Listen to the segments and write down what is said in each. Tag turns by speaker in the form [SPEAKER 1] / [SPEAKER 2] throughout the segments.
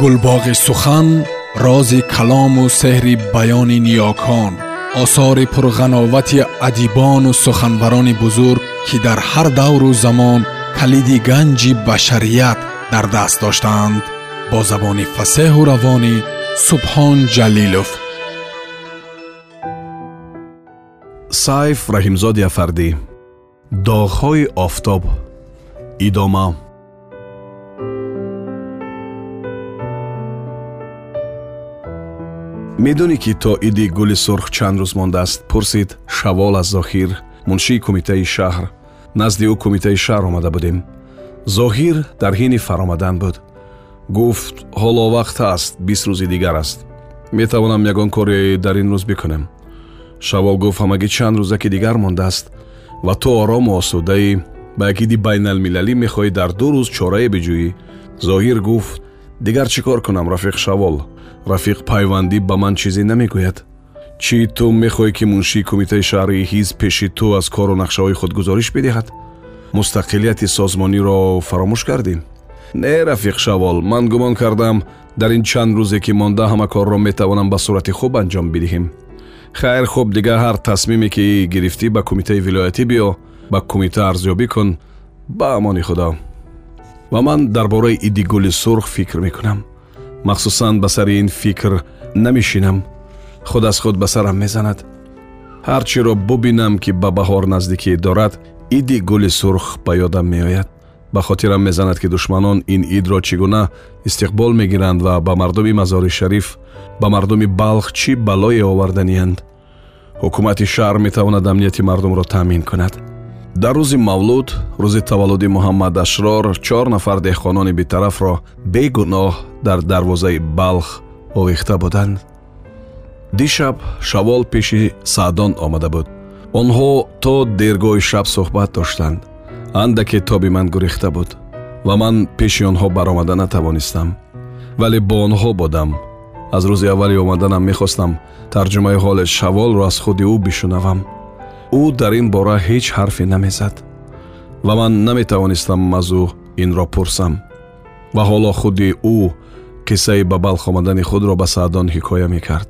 [SPEAKER 1] гулбоғи сухан рози калому сеҳри баёни ниёкон осори пурғановати адибону суханбарони бузург ки дар ҳар давру замон калиди ганҷи башарият дар даст доштаанд бо забони фасеҳу равонӣ субҳон ҷалилов.
[SPEAKER 2] Сайф раҳимзоди афардӣ. Доғҳои офтоб. Идома медонӣ ки то иди гули сурх чанд рӯз мондааст пурсид шавол аз зоҳир муншии кумитаи шаҳр. Назди ӯ кумитаи шаҳр омада будем. Зоҳир дар ҳини фаромадан буд. Гуфт ҳоло вақт аст бист рӯзи дигар аст. Метавонам ягон коре дар ин рӯз бикунем. Шавол гуфт ҳамагӣ чанд рӯзаки дигар мондааст? Ва ту орому осудаӣ ба акиди байналмилалӣ мехоҳӣ дар ду рӯз чорае биҷӯӣ зоҳир гуфт дигар чӣ кор кунам рафиқ шавол рафиқ пайвандӣ ба ман чизе намегӯяд чӣ ту мехоҳӣ ки муншии кумитаи шаҳрии ҳизб пеши ту аз кору нақшаҳои худ гузориш бидиҳад мустақилияти созмониро фаромӯш кардӣ не рафиқ шавол ман гумон кардам дар ин чанд рӯзе ки монда ҳама корро метавонам ба сурати хуб анҷом бидиҳем хайр хуб дигар ҳар тасмиме ки гирифтӣ ба кумитаи вилоятӣ биё ба кумита арзёбӣ кун ба амони худо ва ман дар бораи иди гули сурх фикр мекунам махсусан ба сари ин фикр намешинам худ аз худ ба сарам мезанад. Ҳар чиро бубинам ки ба баҳор наздикӣ дорад иди гули сурх ба ёдам меояд. Ба хотирам мезанад ки душманон ин идро чӣ гуна истиқбол мегиранд ва ба мардуми мазори шариф ба мардуми балх чӣ балое оварданианд ҳукумати шаҳр метавонад амнияти мардумро таъмин кунад дар рӯзи мавлуд рӯзи таваллуди муҳаммад ашрор чор нафар деҳқонони бетарафро бегуноҳ дар дарвозаи балх овехта буданд. Дишаб шавол пеши саъдон омада буд. Онҳо то дергоҳи шаб суҳбат доштанд андаке тоби ман гурехта буд ва ман пеши онҳо баромада натавонистам. Вале бо онҳо будам. Аз рӯзи аввали омаданам мехостам тарҷумаи ҳоли шаволро аз худи ӯ бишунавам ӯ дар ин бора ҳеҷ ҳарфе намезад ва ман наметавонистам аз ӯ инро пурсам. Ва ҳоло худи ӯ қиссаи ба балх омадани худро ба саъдон ҳикоя мекард.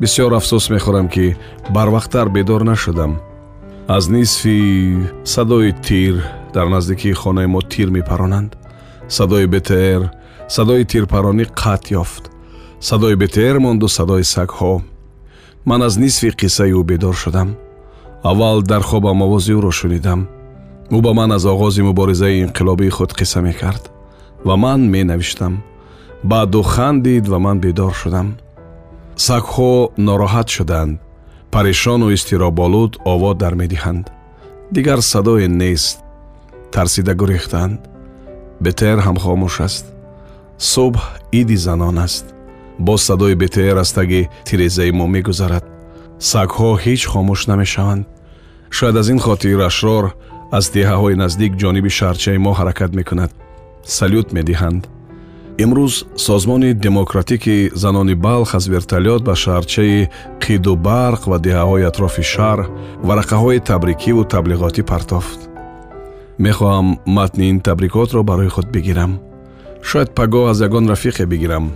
[SPEAKER 2] Бисьёр афсӯс мехӯрам ки барвақттар бедор нашудам. Аз нисфи садои тир дар наздикии хонаи мо тир мепаронанд. Садои бтр садои тирпаронӣ қатъ ёфт. Садои бтр монду садои сагҳо. Ман аз нисфи қиссаи ӯ бедор шудам аввал дар хобам овози ӯро шунидам. Ӯ ба ман аз оғози муборизаи инқилобии худ қисса мекард ва ман менавиштам. Баъду хандид ва ман бедор шудам. Сагҳо нороҳат шуданд. Парешону изтироболуд ово дар медиҳанд. Дигар садое нест тарсида гурехтанд бетер ҳам хомӯш аст. Субҳ иди занон аст. Боз садои бетер аз таги тирезаи мо мегузарад сагҳо ҳеҷ хомӯш намешаванд. Шояд аз ин хотир ашрор аз деҳаҳои наздик ҷониби шаҳрчаи мо ҳаракат мекунад. Салют медиҳанд. Имрӯз созмони демократики занони балх аз вертолёт ба шаҳрчаи қиду барқ ва деҳаҳои атрофи шаҳр варақаҳои табрикиву таблиғотӣ партофт. Мехоҳам матни ин табрикотро барои худ бигирам. Шояд пагоҳ аз ягон рафиқе бигирам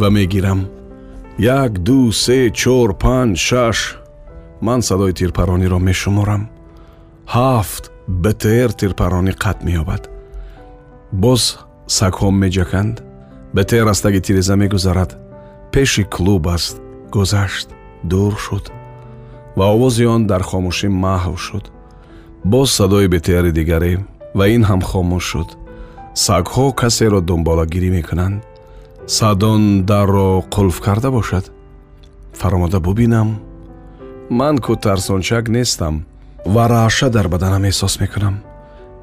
[SPEAKER 2] ва мегирам як ду се чор панҷ шаш. Ман садои тирпарониро мешуморам. Ҳафт бтр тирпаронӣ қатъ меёбад. Боз сагҳо меҷаканд. Бетер аз таги тиреза мегузарад. Пеши клуб аст. Гузашт. Дур шуд. Ва овози он дар хомӯшӣ маҳв шуд. Боз садои бетери дигаре ва ин ҳам хомӯш шуд. Сагҳо касеро дунболагирӣ мекунанд садон дарро қулф карда бошад. Фаромада бубинам. Ман ку тарсончак нестам. Ва раъша дар баданам эҳсос мекунам.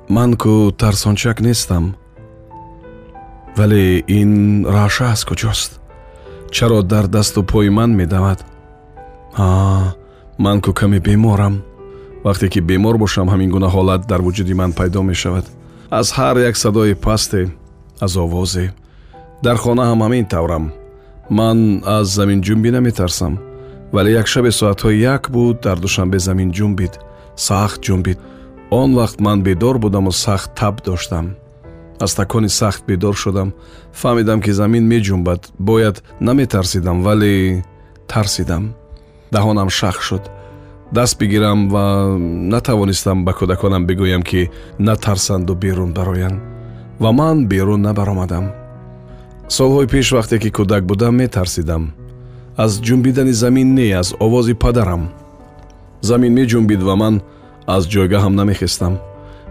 [SPEAKER 2] Ман ку тарсончак нестам. Вале ин раъша аз куҷост? Чаро дар дасту пои ман медавад? А ман ку каме беморам. Вақте ки бемор бошам ҳамин гуна ҳолат дар вуҷуди ман пайдо мешавад. Аз ҳар як садои пасте аз овозе дар хона ҳам ҳамин таврам. Ман аз заминҷунбӣ наметарсам вале якшабе соатҳои як буд дар душанбе замин ҷунбид сахт ҷунбид. Он вақт ман бедор будаму сахт таб доштам. Аз такони сахт бедор шудам фаҳмидам ки замин меҷунбад. Бояд наметарсидам вале тарсидам. Даҳонам шах шуд. Даст бигирам ва натавонистам ба кӯдаконам бигӯям ки натарсанду берун бароянд. Ва ман берун набаромадам солҳои пеш вақте ки кӯдак будам метарсидам. Аз ҷунбидани замин не аз овози падарам. Замин меҷунбид ва ман аз ҷойгаҳам намехестам.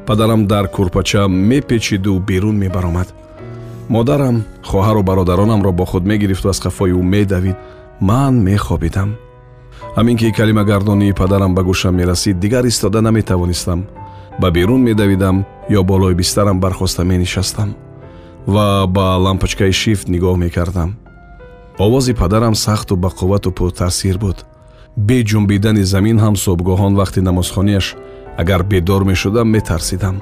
[SPEAKER 2] Падарам дар курпача мепечиду берун мебаромад. Модарам хоҳару бародаронамро бо худ мегирифту аз қафои ӯ медавид. Ман мехобидам. Ҳамин ки калимагардонии падарам ба гӯшам мерасид дигар истода наметавонистам. Ба берун медавидам ё болои бистарам бархоста менишастам ва ба лампочкаи шифт нигоҳ мекардам. Овози падарам сахту бақуввату пуртаъсир буд. Бе ҷунбидани замин ҳам собгоҳон вақти намозхониаш агар бедор мешудам метарсидам.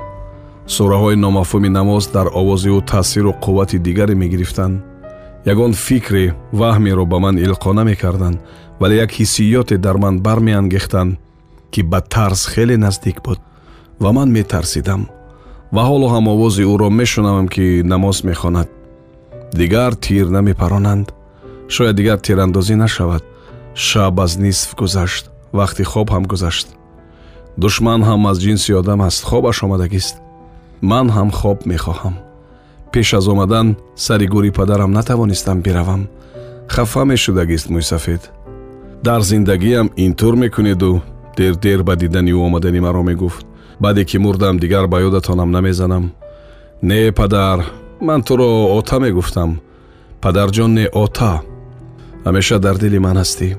[SPEAKER 2] Сураҳои номафҳуми намоз дар овози ӯ таъсиру қуввати дигаре мегирифтанд. Ягон фикре ваҳмеро ба ман илқо намекарданд вале як ҳиссиёте дар ман бармеангехтанд ки ба тарс хеле наздик буд. Ва ман метарсидам ва ҳоло ҳам овози ӯро мешунавам ки намоз мехонад. Дигар тир намепаронанд. Шояд дигар тирандозӣ нашавад. Шаб аз нисф гузашт вақти хоб ҳам гузашт. Душман ҳам аз ҷинси одам аст хобаш омадагист. Ман ҳам хоб мехоҳам. Пеш аз омадан сари гӯри падарам натавонистам биравам. Хафа мешудагист мӯйсафед дар зиндагиам ин тур мекунеду дер дер ба дидани ӯ омадани маро мегуфт баъде ки мурдам дигар ба ёдатонам намезанам. Не падар ман туро ота мегуфтам. Падарҷон не ота. Ҳамеша дар дили ман ҳастӣ.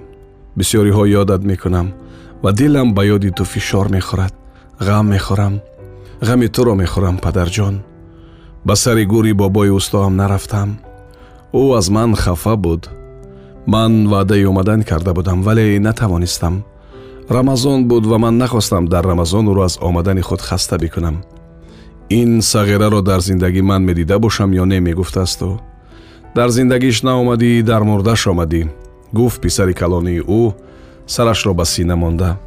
[SPEAKER 2] Бисёриҳо ёдат мекунам ва дилам ба ёди ту фишор мехӯрад ғам мехӯрам ғами туро мехӯрам падарҷон ба сари гӯри бобои устоам нарафтам. Ӯ аз ман хафа буд. Ман ваъдаи омадан карда будам вале натавонистам рамазон буд ва ман нахостам дар рамазон ӯро аз омадани худ хаста бикунам. Ин сағираро дар зиндагӣ ман медида бошам ё не мегуфтасту? Дар зиндагиш наомадӣ дар мурдаш омадӣ. Гуфт писари калонии ӯ сарашро ба сина монда.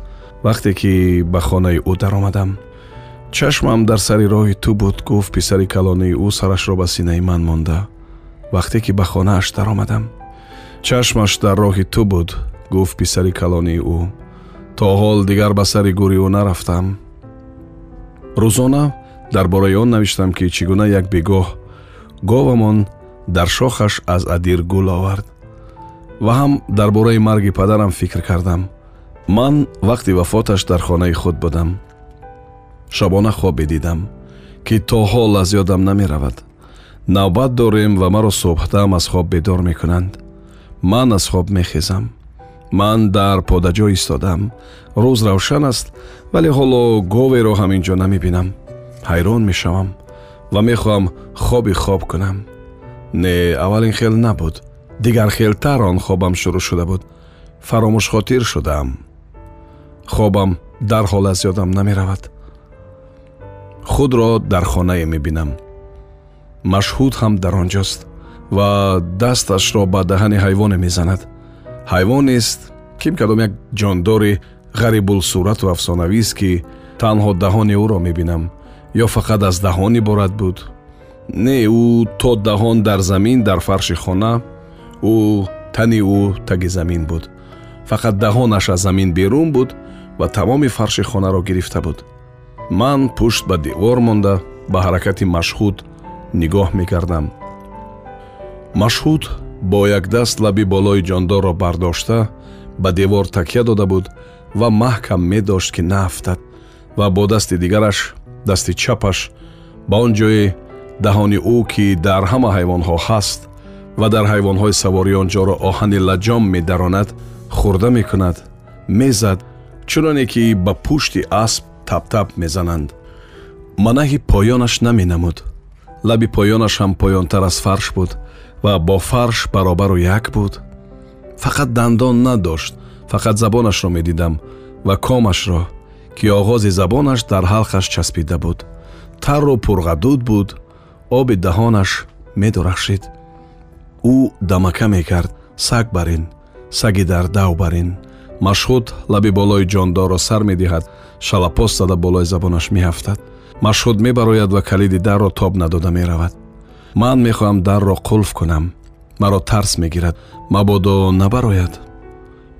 [SPEAKER 2] Вақте ки ба хонаи ӯ даромадам чашмам дар сари роҳи ту буд гуфт писари калонии ӯ сарашро ба синаи ман монда. Вақте ки ба хонааш даромадам чашмаш дар роҳи ту буд гуфт писари калонии ӯ то ҳол дигар ба сари гӯри ӯ нарафтам. Рӯзона дар бораи он навиштам ки чӣ гуна як бегоҳ говамон дар шохаш аз адир гул овард ва ҳам дар бораи марги падарам фикр кардам. Ман вақти вафоташ дар хонаи худ будам. Шабона хобе дидам ки то ҳол аз ёдам намеравад. Навбат дорем ва маро субҳдам аз хоб бедор мекунанд. Ман аз хоб мехезам ман дар подаҷо истодам. Рӯз равшан аст вале ҳоло говеро ҳам ин ҷо намебинам ҳайрон мешавам ва мехоҳам хоби хоб кунам. Не аввал ин хел набуд. Дигар хелтар он хобам шурӯъ шуда буд. Фаромӯшхотир шудаам хобам дарҳол аз ёдам намеравад. Худро дар хонае мебинам. Машҳуд ҳам дар он ҷост ва дасташро ба даҳани ҳайвоне мезанад ҳайвонест ким кадом як ҷондори ғарибулсурату афсонавист ки танҳо даҳони ӯро мебинам ё фақат аз даҳон иборат буд. Не ӯ то даҳон дар замин дар фарши хона ӯ тани ӯ таги замин буд. Фақат даҳонаш аз замин берун буд ва тамоми фарши хонаро гирифта буд. Ман пушт ба девор монда ба ҳаракати машҳуд нигоҳ мекардам машҳуд бо якдаст лаби болои ҷондорро бардошта ба девор такя дода буд ва маҳкам медошт ки наафтад ва бо дасти дигараш дасти чапаш ба он ҷое даҳони ӯ ки дар ҳама ҳайвонҳо ҳаст ва дар ҳайвонҳои саворӣ он ҷоро оҳани лаҷом медаронад хӯрда мекунад мезад чуноне ки ба пушти асп таптап мезананд. Манаҳи поёнаш наменамуд лаби поёнаш ҳам поёнтар аз фарш буд ва бо фарш баробару як буд. Фақат дандон надошт фақат забонашро медидам ва комашро ки оғози забонаш дар ҳалқаш часпида буд. Тарру пурғадуд буд оби даҳонаш медурахшид. Ӯ дамака мекард саг бар ин саги дар дав бар ин машҳуд лаби болои ҷондорро сар медиҳад шалапос зада болои забонаш меафтад. Машҳуд мебарояд ва калиди дарро тоб надода меравад ман мехоҳам дарро қулф кунам маро тарс мегирад мабодо набарояд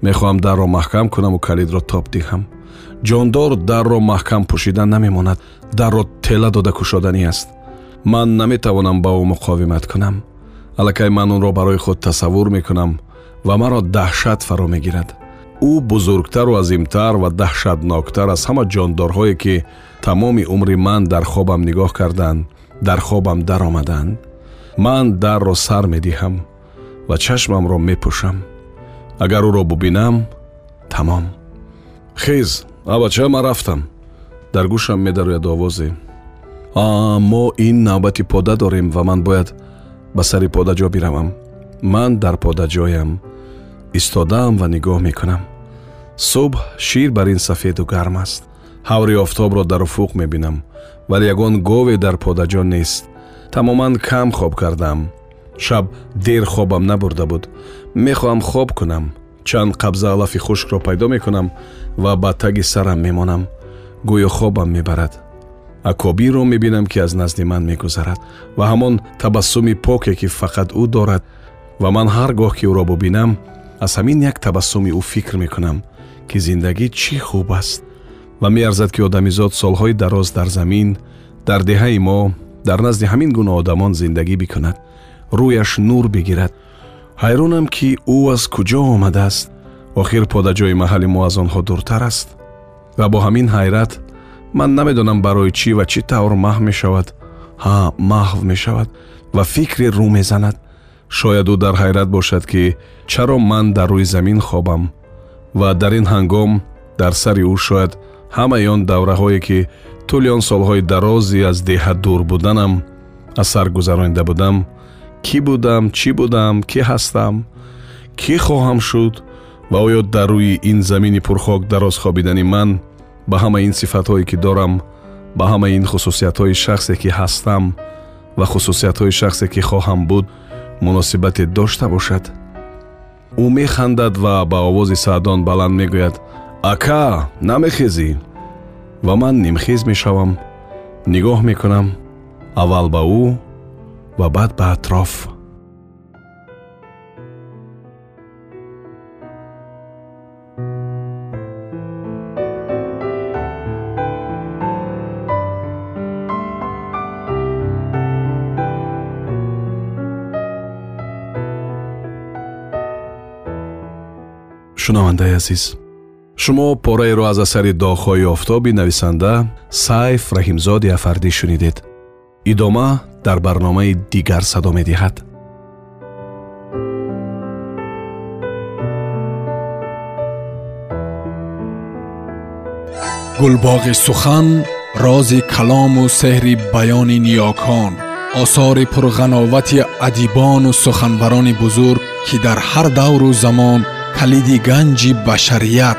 [SPEAKER 2] мехоҳам дарро маҳкам кунаму калидро тоб диҳам ҷондор дарро маҳкам пӯшидан намемонад дарро тела дода кушоданӣ аст ман наметавонам ба ӯ муқовимат кунам аллакай ман онро барои худ тасаввур мекунам ва маро даҳшат фаро мегирад ӯ бузургтару азимтар ва даҳшатноктар аз ҳама ҷондорҳое ки тамоми умри ман дар хобам нигоҳ карданд дар хобам даромаданд ман дарро сар медиҳам ва чашмамро мепӯшам. Агар ӯро бубинам тамом. Хез авача ман рафтам. Дар гӯшам медарояд овозе. Мо ин навбати пода дорем ва ман бояд ба сари подаҷо биравам. Ман дар подаҷоям истодаам ва нигоҳ мекунам. Субҳ шир бар ин сафеду гарм аст. Ҳаври офтобро дар уфуқ мебинам вале ягон гове дар подаҷо нест. Тамоман кам хоб кардам. Шаб дер хобам набурда буд. Мехоҳам хоб кунам. Чанд қабза алафи хушкро пайдо мекунам ва ба таги сарам мемонам. Гӯё хобам мебарад. Акобиро мебинам ки аз назди ман мегузарад. Ва ҳамон табассуми поке ки фақат ӯ дорад. Ва ман ҳар гоҳ ки ӯро бубинам аз ҳамин як табассуми ӯ фикр мекунам ки зиндагӣ чӣ хуб аст ва меарзад ки одамизод солҳои дароз дар замин дар деҳаи мо дар назди ҳамин гуна одамон зиндагӣ бикунад рӯяш нур бигирад. ҳайронам ки ӯ аз куҷо омадааст? Охир подаҷои маҳалли мо аз онҳо дуртар аст? Ва бо ҳамин ҳайрат ман намедонам барои чӣ ва чӣ тавр маҳв мешавад. Ҳа маҳв мешавад ва фикре рӯ мезанад. Шояд ӯ дар ҳайрат бошад ки чаро ман дар рӯи замин хобам ва дар ин ҳангом дар сари ӯ шояд ҳамаи он давраҳое ки тӯли он солҳои дарози аз деҳа дур буданам аз сар гузаронида будам кӣ будам чӣ будам кӣ ҳастам кӣ хоҳам шуд ва оё дар рӯи ин замини пурхок дароз хобидани ман ба ҳама ин сифатҳое ки дорам ба ҳама ин хусусиятҳои шахсе ки ҳастам ва хусусиятҳои шахсе ки хоҳам буд муносибате дошта бошад. Ӯ механдад ва ба овози саъдон баланд мегӯяд ака намехезӣ ва ман нимхез мешавам нигоҳ мекунам аввал ба ӯ ва баъд ба атроф шунавандаи азиз шумо пораеро аз асари доғҳои офтоби нависанда сайф раҳимзоди афардӣ шунидед. Идома дар барномаи дигар садо медиҳад.
[SPEAKER 1] Гулбоғи сухан рози калому сеҳри баёни ниёкон осори пурғановати адибону суханбарони бузург ки дар ҳар давру замон калиди ганҷи башарият